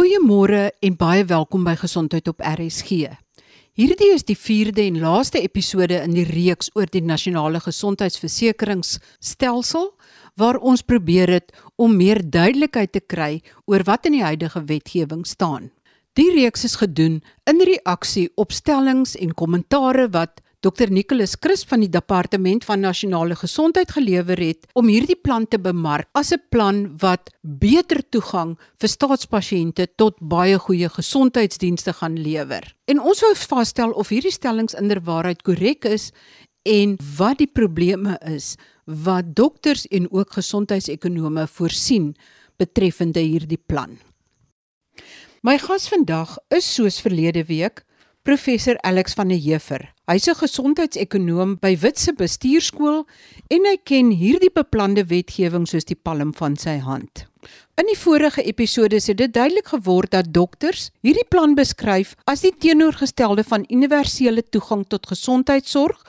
Goeiemôre en baie welkom by Gesondheid op RSG. Hierdie is die 4de en laaste episode in die reeks oor die nasionale gesondheidsversekeringsstelsel waar ons probeer het om meer duidelikheid te kry oor wat in die huidige wetgewing staan. Die reeks is gedoen in reaksie op stellings en kommentare wat Dr Nicholas Chris van die Departement van Nasionale Gesondheid gelewer het om hierdie plan te bemark as 'n plan wat beter toegang vir staatspasiënte tot baie goeie gesondheidsdienste gaan lewer. En ons wou vasstel of hierdie stellings inderwaarheid korrek is en wat die probleme is wat dokters en ook gesondheidsekonome voorsien betreffende hierdie plan. My gas vandag is soos verlede week professor Alex van der Heever. Hy's 'n gesondheidsekonoom by Witse Bestuurskool en hy ken hierdie beplande wetgewing soos die palm van sy hand. In die vorige episode het dit duidelik geword dat dokters hierdie plan beskryf as die teenoorgestelde van universele toegang tot gesondheidsorg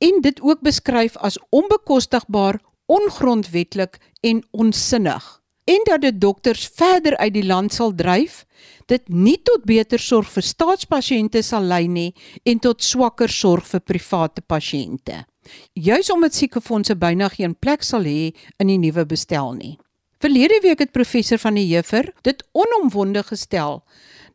en dit ook beskryf as onbekostigbaar, ongrondwetlik en onsinnig en dat dit dokters verder uit die land sal dryf, dit nie tot beter sorg vir staatspasiënte sal lei nie en tot swakker sorg vir private pasiënte. Juis omdat siekefondse byna geen plek sal hê in die nuwe bestel nie. Verlede week het professor van die Heever dit onomwonde gestel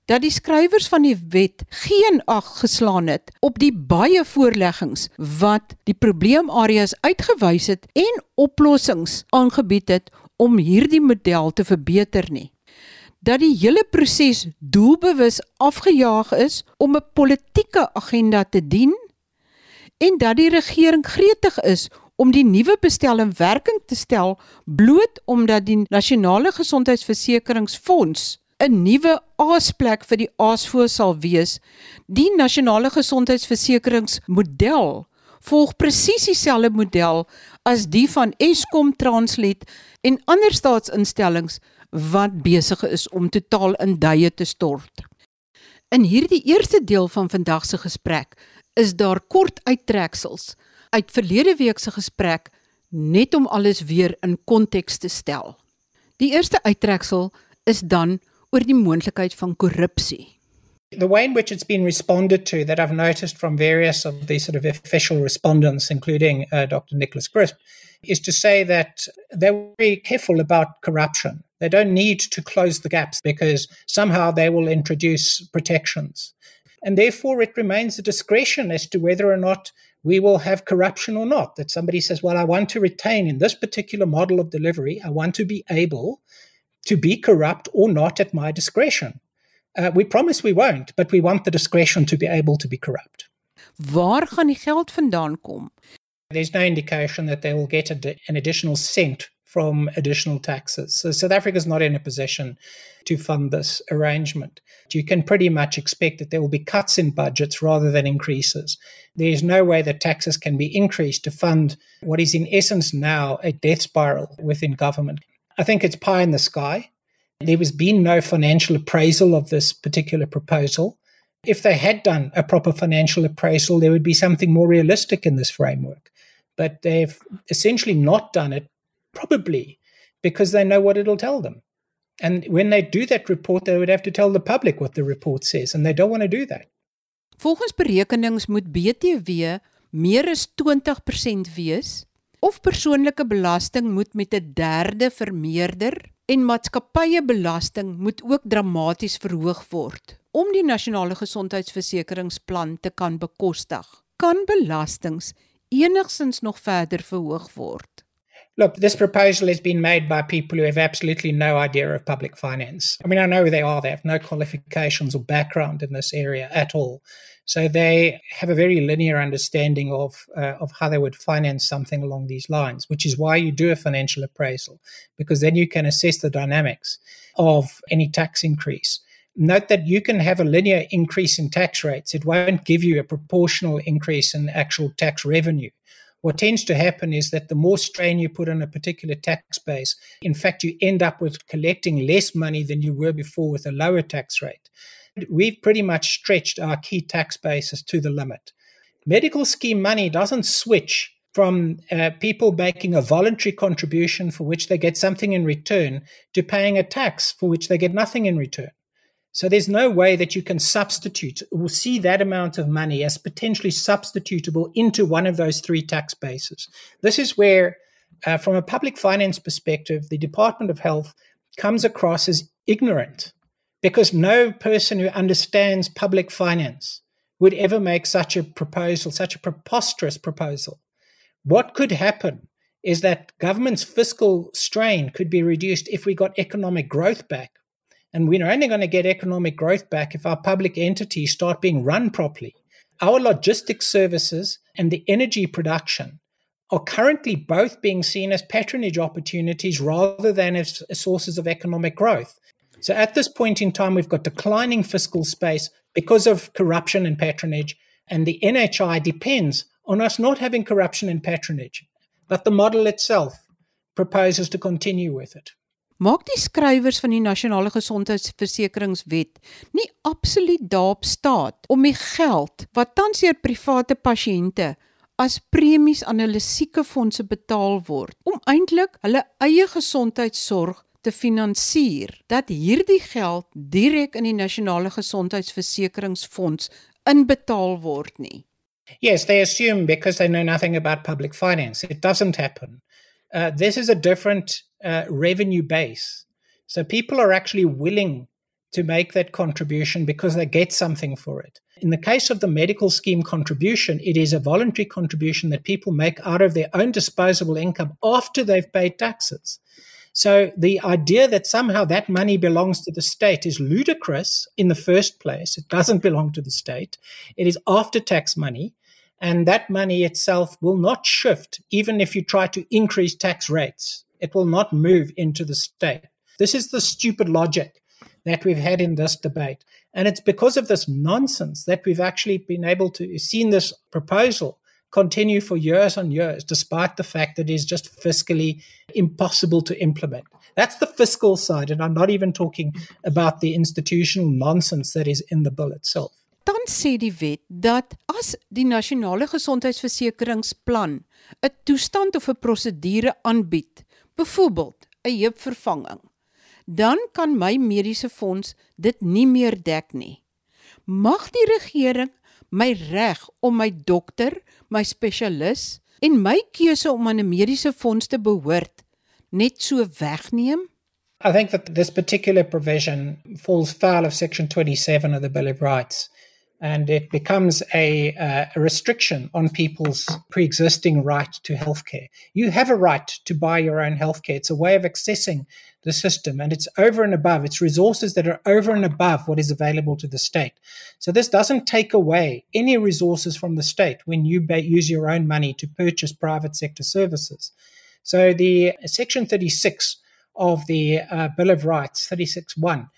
dat die skrywers van die wet geen ag geslaan het op die baie voorleggings wat die probleemareas uitgewys het en oplossings aangebied het om hierdie model te verbeter nie. Dat die hele proses doelbewus afgejaag is om 'n politieke agenda te dien en dat die regering gretig is om die nuwe bestel in werking te stel bloot omdat die nasionale gesondheidsversekeringsfonds 'n nuwe aasplek vir die aasvoë sal wees. Die nasionale gesondheidsversekeringsmodel volg presies dieselfde model as die van Eskom Transnet en ander staatsinstellings wat besig is om totaal in duie te stort. In hierdie eerste deel van vandag se gesprek is daar kort uittreksels uit verlede week se gesprek net om alles weer in konteks te stel. Die eerste uittreksel is dan oor die moontlikheid van korrupsie. The way in which it's been responded to that I've noticed from various of the sort of official respondents, including uh, Dr. Nicholas Crisp, is to say that they're very careful about corruption. They don't need to close the gaps because somehow they will introduce protections. And therefore, it remains a discretion as to whether or not we will have corruption or not. That somebody says, Well, I want to retain in this particular model of delivery, I want to be able to be corrupt or not at my discretion. Uh, we promise we won't, but we want the discretion to be able to be corrupt. Waar gaan die geld vandaan kom? There's no indication that they will get a, an additional cent from additional taxes. So South Africa is not in a position to fund this arrangement. You can pretty much expect that there will be cuts in budgets rather than increases. There is no way that taxes can be increased to fund what is in essence now a death spiral within government. I think it's pie in the sky. There has been no financial appraisal of this particular proposal. If they had done a proper financial appraisal, there would be something more realistic in this framework. But they've essentially not done it, probably because they know what it'll tell them. And when they do that report, they would have to tell the public what the report says, and they don't want to do that. Volgens berekenings moet BTW meer as 20% wees of persoonlike belasting moet met 'n derde vermeerder en maatskappye belasting moet ook dramaties verhoog word om die nasionale gesondheidsversekeringsplan te kan bekostig. Kan belastings enigsins nog verder verhoog word? Look, this proposal has been made by people who have absolutely no idea of public finance. I mean, I know who they are. They have no qualifications or background in this area at all. So they have a very linear understanding of uh, of how they would finance something along these lines, which is why you do a financial appraisal because then you can assess the dynamics of any tax increase. Note that you can have a linear increase in tax rates. It won't give you a proportional increase in actual tax revenue what tends to happen is that the more strain you put on a particular tax base, in fact, you end up with collecting less money than you were before with a lower tax rate. We've pretty much stretched our key tax bases to the limit. Medical scheme money doesn't switch from uh, people making a voluntary contribution for which they get something in return to paying a tax for which they get nothing in return. So there's no way that you can substitute or see that amount of money as potentially substitutable into one of those three tax bases. This is where, uh, from a public finance perspective, the Department of Health comes across as ignorant because no person who understands public finance would ever make such a proposal, such a preposterous proposal. What could happen is that government's fiscal strain could be reduced if we got economic growth back and we're only going to get economic growth back if our public entities start being run properly. Our logistics services and the energy production are currently both being seen as patronage opportunities rather than as sources of economic growth. So at this point in time, we've got declining fiscal space because of corruption and patronage, and the NHI depends on us not having corruption and patronage, but the model itself proposes to continue with it. Maak die skrywers van die nasionale gesondheidsversekeringswet nie absoluut daarop staat om die geld wat tans deur private pasiënte as premies aan hulle siekefondse betaal word om eintlik hulle eie gesondheidsorg te finansier dat hierdie geld direk in die nasionale gesondheidsversekeringsfonds inbetaal word nie Yes, they assume because they know nothing about public finance. It doesn't happen. Uh, this is a different uh, revenue base. So people are actually willing to make that contribution because they get something for it. In the case of the medical scheme contribution, it is a voluntary contribution that people make out of their own disposable income after they've paid taxes. So the idea that somehow that money belongs to the state is ludicrous in the first place. It doesn't belong to the state. It is after tax money. And that money itself will not shift even if you try to increase tax rates. It will not move into the state. This is the stupid logic that we've had in this debate. And it's because of this nonsense that we've actually been able to see this proposal continue for years and years, despite the fact that it is just fiscally impossible to implement. That's the fiscal side. And I'm not even talking about the institutional nonsense that is in the bill itself. Dan sê die wet dat as die nasionale gesondheidsversekeringsplan 'n toestand of 'n prosedure aanbied byvoorbeeld 'n heupvervanging, dan kan my mediese fonds dit nie meer dek nie. Mag die regering my reg om my dokter, my spesialis en my keuse om aan 'n mediese fonds te behoort net so wegneem? I think that this particular provision falls foul of section 27 of the Bill of Rights. And it becomes a, uh, a restriction on people's pre-existing right to healthcare. You have a right to buy your own healthcare. It's a way of accessing the system, and it's over and above. It's resources that are over and above what is available to the state. So this doesn't take away any resources from the state when you use your own money to purchase private sector services. So the Section 36 of the uh, Bill of Rights, 36.1,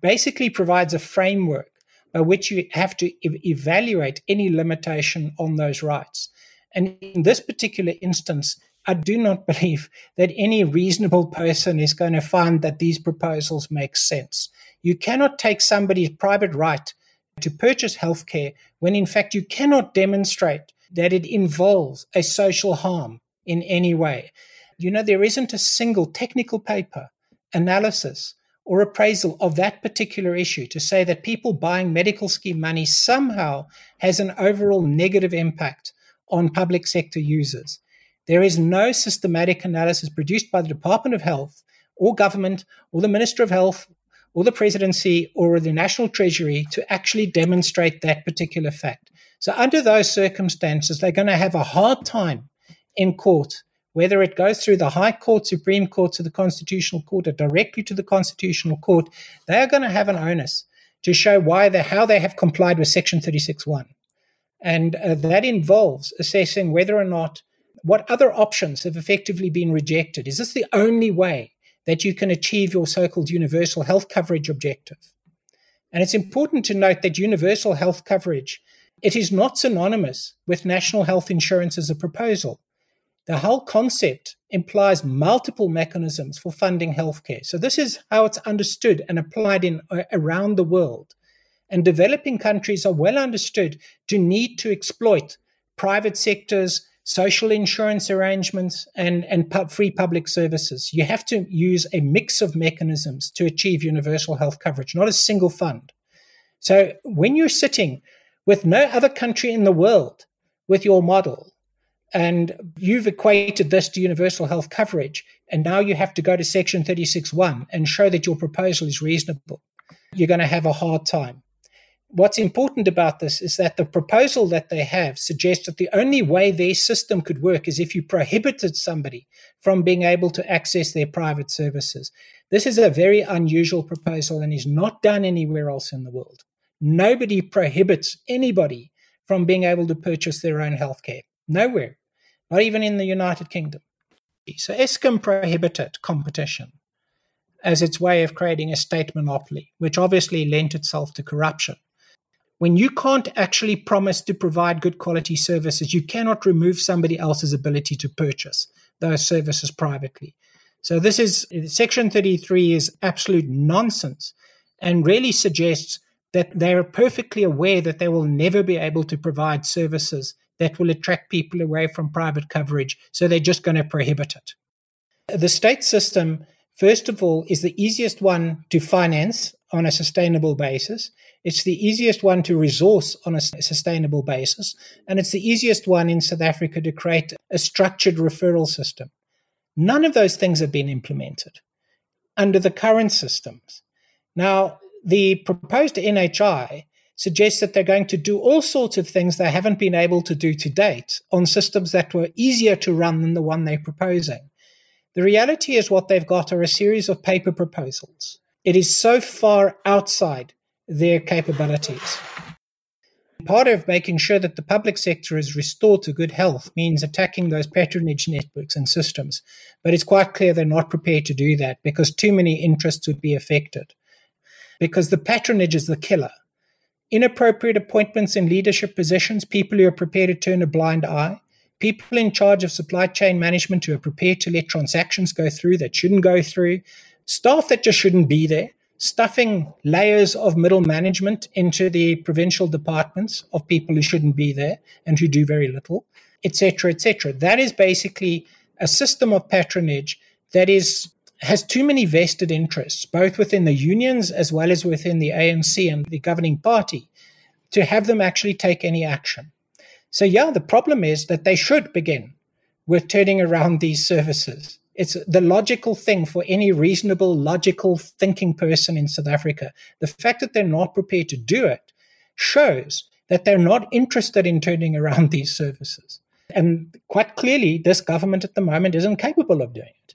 basically provides a framework by which you have to ev- evaluate any limitation on those rights. And in this particular instance, I do not believe that any reasonable person is going to find that these proposals make sense. You cannot take somebody's private right to purchase healthcare when, in fact, you cannot demonstrate that it involves a social harm in any way. You know, there isn't a single technical paper, analysis, or appraisal of that particular issue to say that people buying medical scheme money somehow has an overall negative impact on public sector users. There is no systematic analysis produced by the Department of Health or government or the Minister of Health or the presidency or the National Treasury to actually demonstrate that particular fact. So, under those circumstances, they're going to have a hard time in court whether it goes through the High Court, Supreme Court, to the Constitutional Court, or directly to the Constitutional Court, they are going to have an onus to show why they, how they have complied with Section 36.1. And uh, that involves assessing whether or not what other options have effectively been rejected. Is this the only way that you can achieve your so called universal health coverage objective? And it's important to note that universal health coverage it is not synonymous with national health insurance as a proposal. The whole concept implies multiple mechanisms for funding healthcare. So this is how it's understood and applied in uh, around the world. And developing countries are well understood to need to exploit private sectors social insurance arrangements, and, and pu- free public services. You have to use a mix of mechanisms to achieve universal health coverage, not a single fund. So when you're sitting with no other country in the world with your model, and you've equated this to universal health coverage, and now you have to go to Section 36.1 and show that your proposal is reasonable, you're going to have a hard time. What's important about this is that the proposal that they have suggests that the only way their system could work is if you prohibited somebody from being able to access their private services. This is a very unusual proposal and is not done anywhere else in the world. Nobody prohibits anybody from being able to purchase their own healthcare. Nowhere, not even in the United Kingdom. So Eskom prohibited competition as its way of creating a state monopoly, which obviously lent itself to corruption. When you can't actually promise to provide good quality services, you cannot remove somebody else's ability to purchase those services privately. So this is section 33 is absolute nonsense and really suggests that they're perfectly aware that they will never be able to provide services that will attract people away from private coverage. So they're just going to prohibit it. The state system, first of all, is the easiest one to finance on a sustainable basis. It's the easiest one to resource on a sustainable basis. And it's the easiest one in South Africa to create a structured referral system. None of those things have been implemented under the current systems. Now, the proposed NHI suggests that they're going to do all sorts of things they haven't been able to do to date on systems that were easier to run than the one they're proposing. The reality is, what they've got are a series of paper proposals. It is so far outside their capabilities. Part of making sure that the public sector is restored to good health means attacking those patronage networks and systems. But it's quite clear they're not prepared to do that because too many interests would be affected. Because the patronage is the killer. Inappropriate appointments in leadership positions, people who are prepared to turn a blind eye, people in charge of supply chain management who are prepared to let transactions go through that shouldn't go through, staff that just shouldn't be there, stuffing layers of middle management into the provincial departments of people who shouldn't be there and who do very little, etc., etc. That is basically a system of patronage that is has too many vested interests, both within the unions as well as within the ANC and the governing party, to have them actually take any action. So, yeah, the problem is that they should begin with turning around these services it's the logical thing for any reasonable, logical thinking person in South Africa. The fact that they're not prepared to do it shows that they're not interested in turning around these services. And quite clearly, this government at the moment isn't capable of doing it.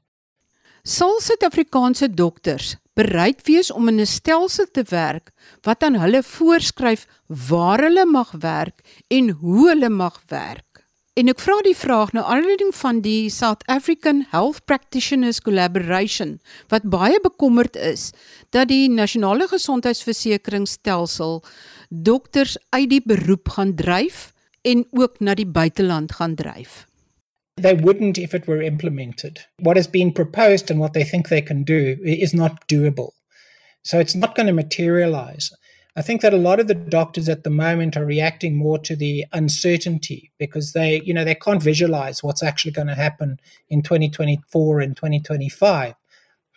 Sal Suid-Afrikaanse dokters bereid wees om in 'n stelsel te werk wat aan hulle voorskryf waar hulle mag werk en hoe hulle mag werk? En ek vra die vraag nou aanleiding van die South African Health Practitioners Collaboration wat baie bekommerd is dat die nasionale gesondheidsversekeringsstelsel dokters uit die beroep gaan dryf en ook na die buiteland gaan dryf. They wouldn't if it were implemented. What has been proposed and what they think they can do is not doable. So it's not going to materialize. I think that a lot of the doctors at the moment are reacting more to the uncertainty because they, you know, they can't visualize what's actually going to happen in 2024 and 2025.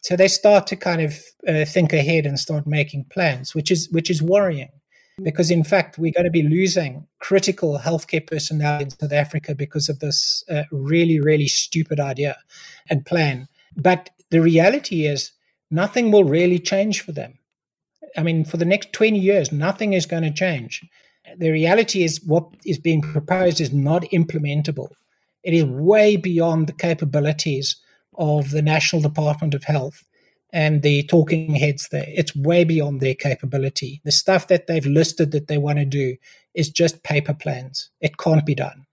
So they start to kind of uh, think ahead and start making plans, which is which is worrying, because in fact we're going to be losing critical healthcare personnel in South Africa because of this uh, really really stupid idea and plan. But the reality is nothing will really change for them I mean, for the next 20 years, nothing is going to change. The reality is, what is being proposed is not implementable. It is way beyond the capabilities of the National Department of Health and the talking heads there. It's way beyond their capability. The stuff that they've listed that they want to do is just paper plans. It can't be done.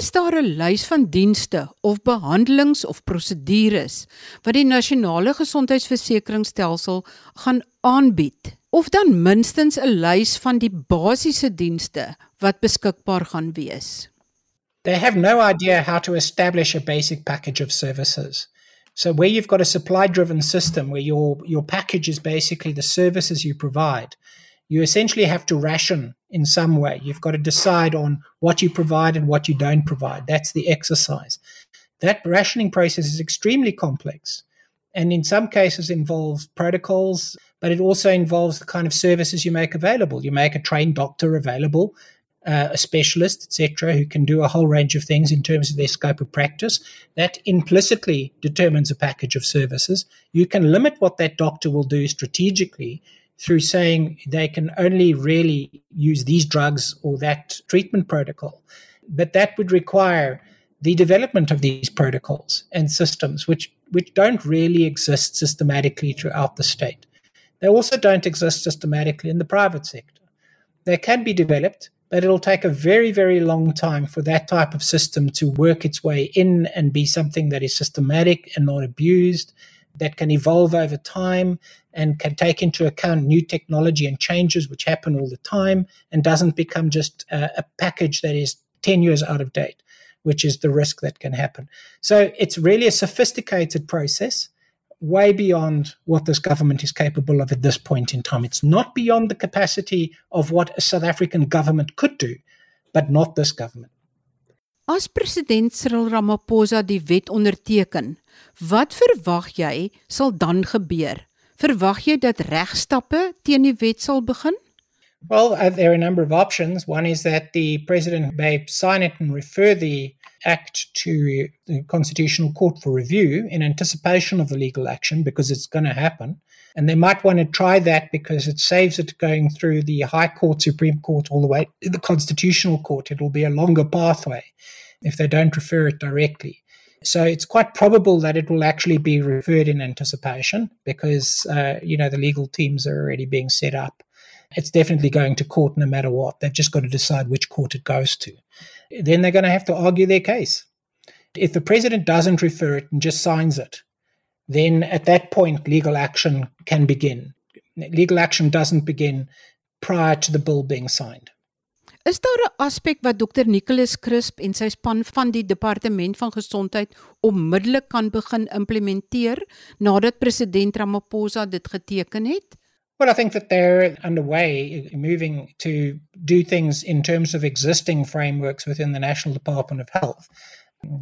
Is daar 'n lys van dienste of behandelings of prosedures wat die nasionale gesondheidsversekeringsstelsel gaan aanbied of dan minstens 'n lys van die basiese dienste wat beskikbaar gaan wees? They have no idea how to establish a basic package of services. So where you've got a supply driven system where your your package is basically the services you provide you essentially have to ration in some way. You've got to decide on what you provide and what you don't provide. That's the exercise. That rationing process is extremely complex and in some cases involves protocols, but it also involves the kind of services you make available. You make a trained doctor available, uh, a specialist, etc., who can do a whole range of things in terms of their scope of practice. That implicitly determines a package of services. You can limit what that doctor will do strategically through saying they can only really use these drugs or that treatment protocol. But that would require the development of these protocols and systems, which, which don't really exist systematically throughout the state. They also don't exist systematically in the private sector. They can be developed, but it'll take a very, very long time for that type of system to work its way in and be something that is systematic and not abused, that can evolve over time and can take into account new technology and changes which happen all the time and doesn't become just a, a package that is 10 years out of date which is the risk that can happen. So it's really a sophisticated process, way beyond what this government is capable of at this point in time. It's not beyond the capacity of what a South African government could do, but not this government. As president Cyril Ramaphosa die wet onderteken, wat verwag jy sal dan gebeur? Verwag jy dat regstappe teen die wet sal begin? Well, uh, there are a number of options. One is that the president may sign it and refer the act to the Constitutional Court for review in anticipation of the legal action because it's going to happen. And they might want to try that because it saves it going through the High Court, Supreme Court, all the way to the Constitutional Court. It'll be a longer pathway if they don't refer it directly. So it's quite probable that it will actually be referred in anticipation because, uh, you know, the legal teams are already being set up it's definitely going to court no matter what. They've just got to decide which court it goes to. Then they're going to have to argue their case. If the president doesn't refer it and just signs it, then at that point, legal action can begin. Legal action doesn't begin prior to the bill being signed. Is daar 'n aspek wat Dr Nicholas Crisp en sy span van die departement van gesondheid onmiddellik kan begin implementeer nadat president Ramaphosa dit geteken het? Well, I think that they're underway, moving to do things in terms of existing frameworks within the National Department of Health.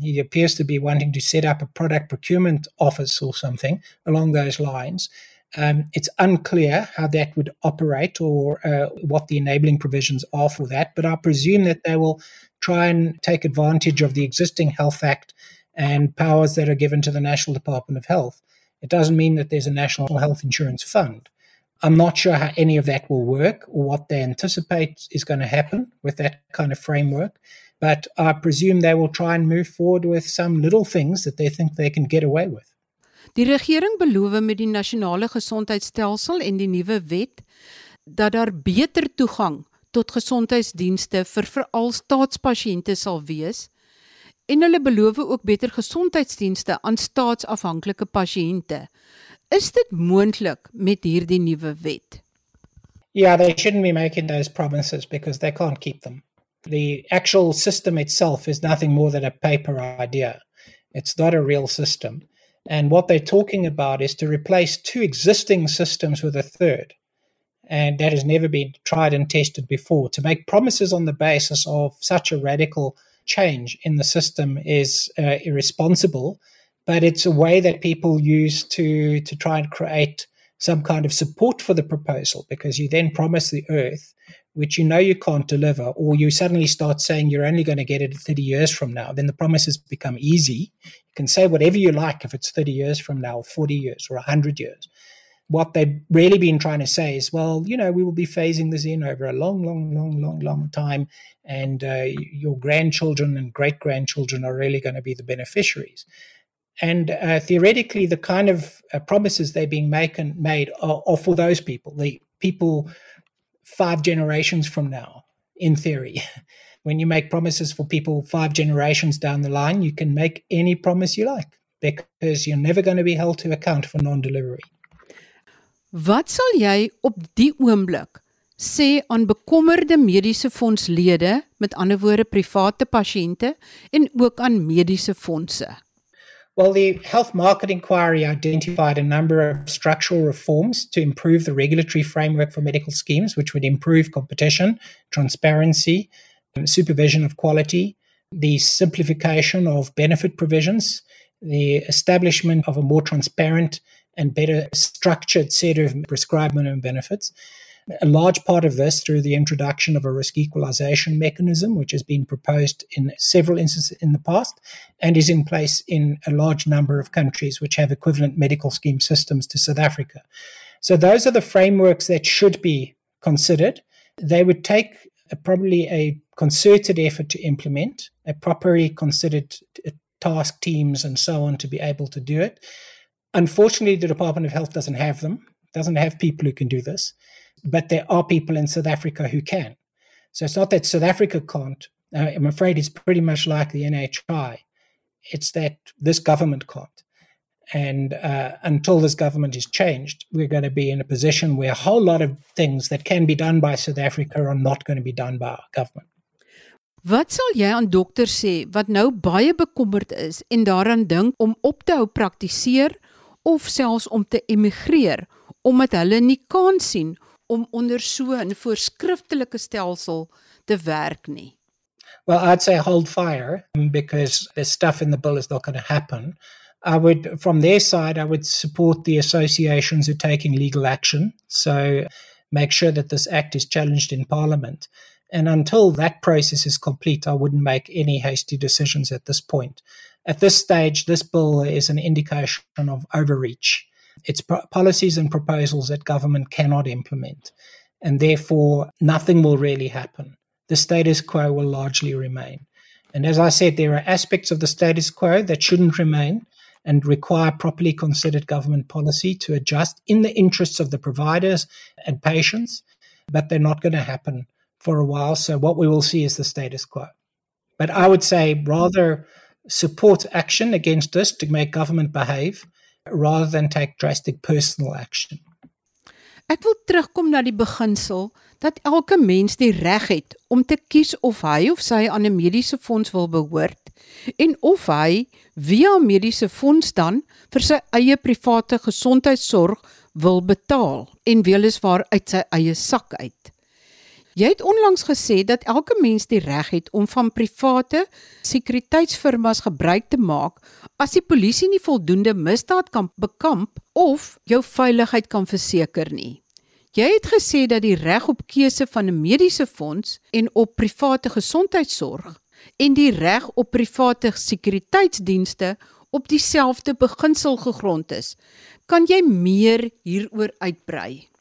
He appears to be wanting to set up a product procurement office or something along those lines. Um, it's unclear how that would operate or uh, what the enabling provisions are for that, but I presume that they will try and take advantage of the existing Health Act and powers that are given to the National Department of Health. It doesn't mean that there's a National Health Insurance Fund. I'm not sure how any of that will work or what they anticipate is going to happen with that kind of framework. But I presume they will try and move forward with some little things that they think they can get away with. Die regering beloof met die nasionale gesondheidstelsel en die nuwe wet dat daar beter toegang tot gesondheidsdienste vir veral staatspasiënte sal wees en hulle beloof ook beter gesondheidsdienste aan staatsafhanklike pasiënte. Is dit moontlik met hierdie nuwe wet? Yeah, they shouldn't be making those promises because they can't keep them. The actual system itself is nothing more than a paper idea. It's not a real system. And what they're talking about is to replace two existing systems with a third. And that has never been tried and tested before. To make promises on the basis of such a radical change in the system is uh, irresponsible but it's a way that people use to to try and create some kind of support for the proposal because you then promise the earth which you know you can't deliver or you suddenly start saying you're only going to get it 30 years from now then the promises become easy. You can say whatever you like if it's 30 years from now or 40 years or 100 years. What they've really been trying to say is well you know we will be phasing this in over a long long long long long time and uh, your grandchildren and great grandchildren are really going to be the beneficiaries and uh, theoretically, the kind of uh, promises they're being make and made are, are, for those people, the people five generations from now, in theory. when you make promises for people five generations down the line, you can make any promise you like because you're never going to be held to account for non-delivery. Wat sal jy op die oomblik sê aan bekommerde mediese fondslede, met ander woorde private pasiënte en ook aan mediese fondse? Well, the Health Market Inquiry identified a number of structural reforms to improve the regulatory framework for medical schemes, which would improve competition, transparency, um, supervision of quality, the simplification of benefit provisions, the establishment of a more transparent and better structured set of prescribed and benefits, a large part of this through the introduction of a risk equalization mechanism, which has been proposed in several instances in the past and is in place in a large number of countries which have equivalent medical scheme systems to South Africa. So, those are the frameworks that should be considered. They would take a, probably a concerted effort to implement, a properly considered uh, task teams and so on to be able to do it. Unfortunately, the Department of Health doesn't have them, doesn't have people who can do this but there are people in South Africa who can. So it's not that South Africa can't. Uh, I'm afraid it's pretty much like the NHI. It's that this government can't. And uh, until this government is changed, we're going to be in a position where a whole lot of things that can be done by South Africa are not going to be done by our government. Wat sal jy aan dokters sê wat nou baie bekommerd is en daaraan dink om op te hou praktiseer of selfs om te emigreer omdat hulle nie kan sien om onder so 'n voorskriftelike stelsel te werk nie? Well, I'd say hold fire because the stuff in the bill is not going to happen. I would, from their side, I would support the associations who are taking legal action. So make sure that this act is challenged in Parliament. And until that process is complete, I wouldn't make any hasty decisions at this point. At this stage, this bill is an indication of overreach. It's pro- policies and proposals that government cannot implement. And therefore, nothing will really happen. The status quo will largely remain. And as I said, there are aspects of the status quo that shouldn't remain and require properly considered government policy to adjust in the interests of the providers and patients, but they're not going to happen for a while. So, what we will see is the status quo. But I would say rather support action against this to make government behave rather than take drastic personal action. Ek wil terugkom na die beginsel dat elke mens die reg het om te kies of hy of sy aan 'n mediese fonds wil behoort en of hy via mediese fonds dan vir sy eie private gesondheidsorg wil betaal en weliswaar uit sy eie sak uit. Jy het onlangs gesê dat elke mens die reg het om van private sekuriteitsfirmas gebruik te maak as die polisie nie voldoende misdaad kan bekamp of jou veiligheid kan verseker nie. Jy het gesê dat die reg op keuse van 'n mediese fonds en op private gesondheidsorg en die reg op private sekuriteitsdienste op dieselfde beginsel gegrond is. Kan jy meer hieroor uitbrei?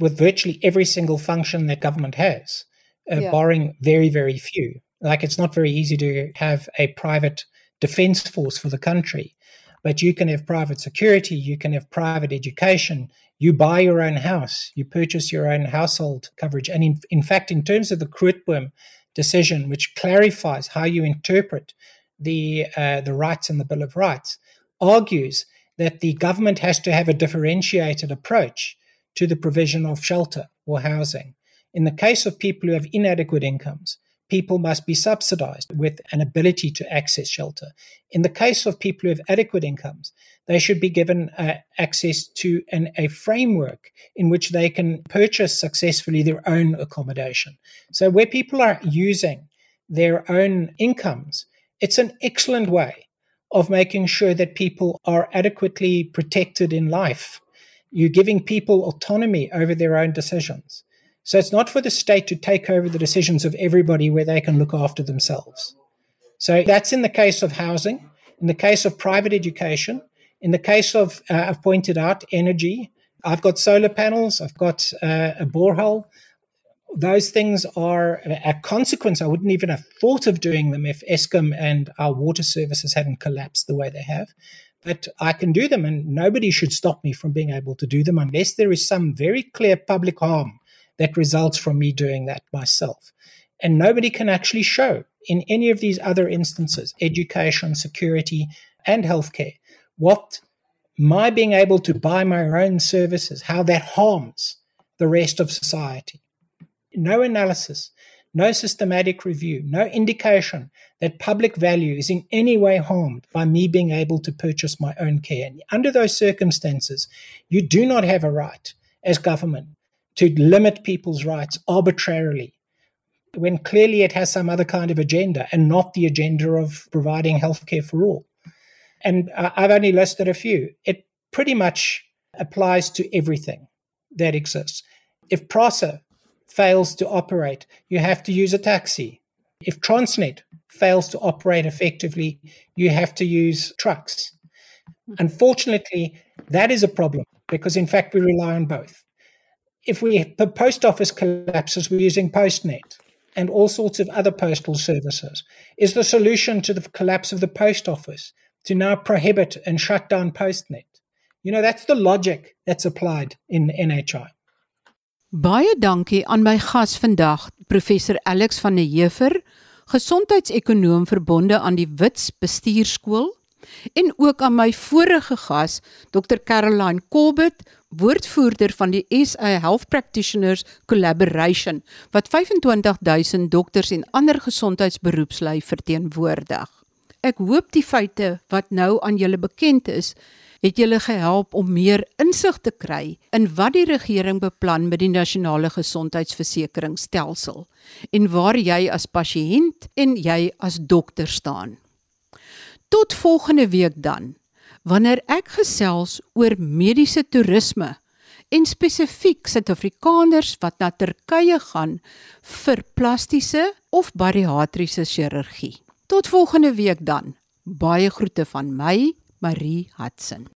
With virtually every single function that government has, uh, yeah. barring very, very few. Like it's not very easy to have a private defense force for the country, but you can have private security, you can have private education, you buy your own house, you purchase your own household coverage. And in, in fact, in terms of the Grootboom decision, which clarifies how you interpret the, uh, the rights in the Bill of Rights, argues that the government has to have a differentiated approach to the provision of shelter or housing. In the case of people who have inadequate incomes, people must be subsidized with an ability to access shelter. In the case of people who have adequate incomes, they should be given uh, access to an, a framework in which they can purchase successfully their own accommodation. So, where people are using their own incomes, it's an excellent way of making sure that people are adequately protected in life you're giving people autonomy over their own decisions. So it's not for the state to take over the decisions of everybody where they can look after themselves. So that's in the case of housing, in the case of private education, in the case of, uh, I've pointed out, energy. I've got solar panels, I've got uh, a borehole. Those things are a consequence. I wouldn't even have thought of doing them if Eskom and our water services hadn't collapsed the way they have but I can do them, and nobody should stop me from being able to do them unless there is some very clear public harm that results from me doing that myself. And nobody can actually show in any of these other instances education, security, and healthcare what my being able to buy my own services, how that harms the rest of society. No analysis, no systematic review, no indication that public value is in any way harmed by me being able to purchase my own care. And under those circumstances, you do not have a right as government to limit people's rights arbitrarily when clearly it has some other kind of agenda and not the agenda of providing healthcare for all. And I've only listed a few. It pretty much applies to everything that exists. If PRASA fails to operate, you have to use a taxi. If Transnet fails to operate effectively, you have to use trucks. Hmm. Unfortunately, that is a problem because, in fact, we rely on both. If we, the post office collapses, we're using PostNet and all sorts of other postal services. Is the solution to the collapse of the post office to now prohibit and shut down PostNet? You know, that's the logic that's applied in NHI. Baie dankie aan my gas vandag, professor Alex van der Heever, gesondheidsekonoom verbonde aan die Wits Bestuurskool, en ook aan my vorige gas, Dr Caroline Colbert, woordvoerder van die SA Health Practitioners Collaboration wat 25000 dokters en ander gesondheidsberoepslui verteenwoordig. Ek hoop die feite wat nou aan julle bekend is, het julle gehelp om meer insig te kry in wat die regering beplan met die nasionale gesondheidsversekeringsstelsel en waar jy as pasiënt en jy as dokter staan. Tot volgende week dan wanneer ek gesels oor mediese toerisme en spesifiek Suid-Afrikaners wat na Turkye gaan vir plastiese of bariatriese chirurgie. Tot volgende week dan. Baie groete van my, Mari Hudson.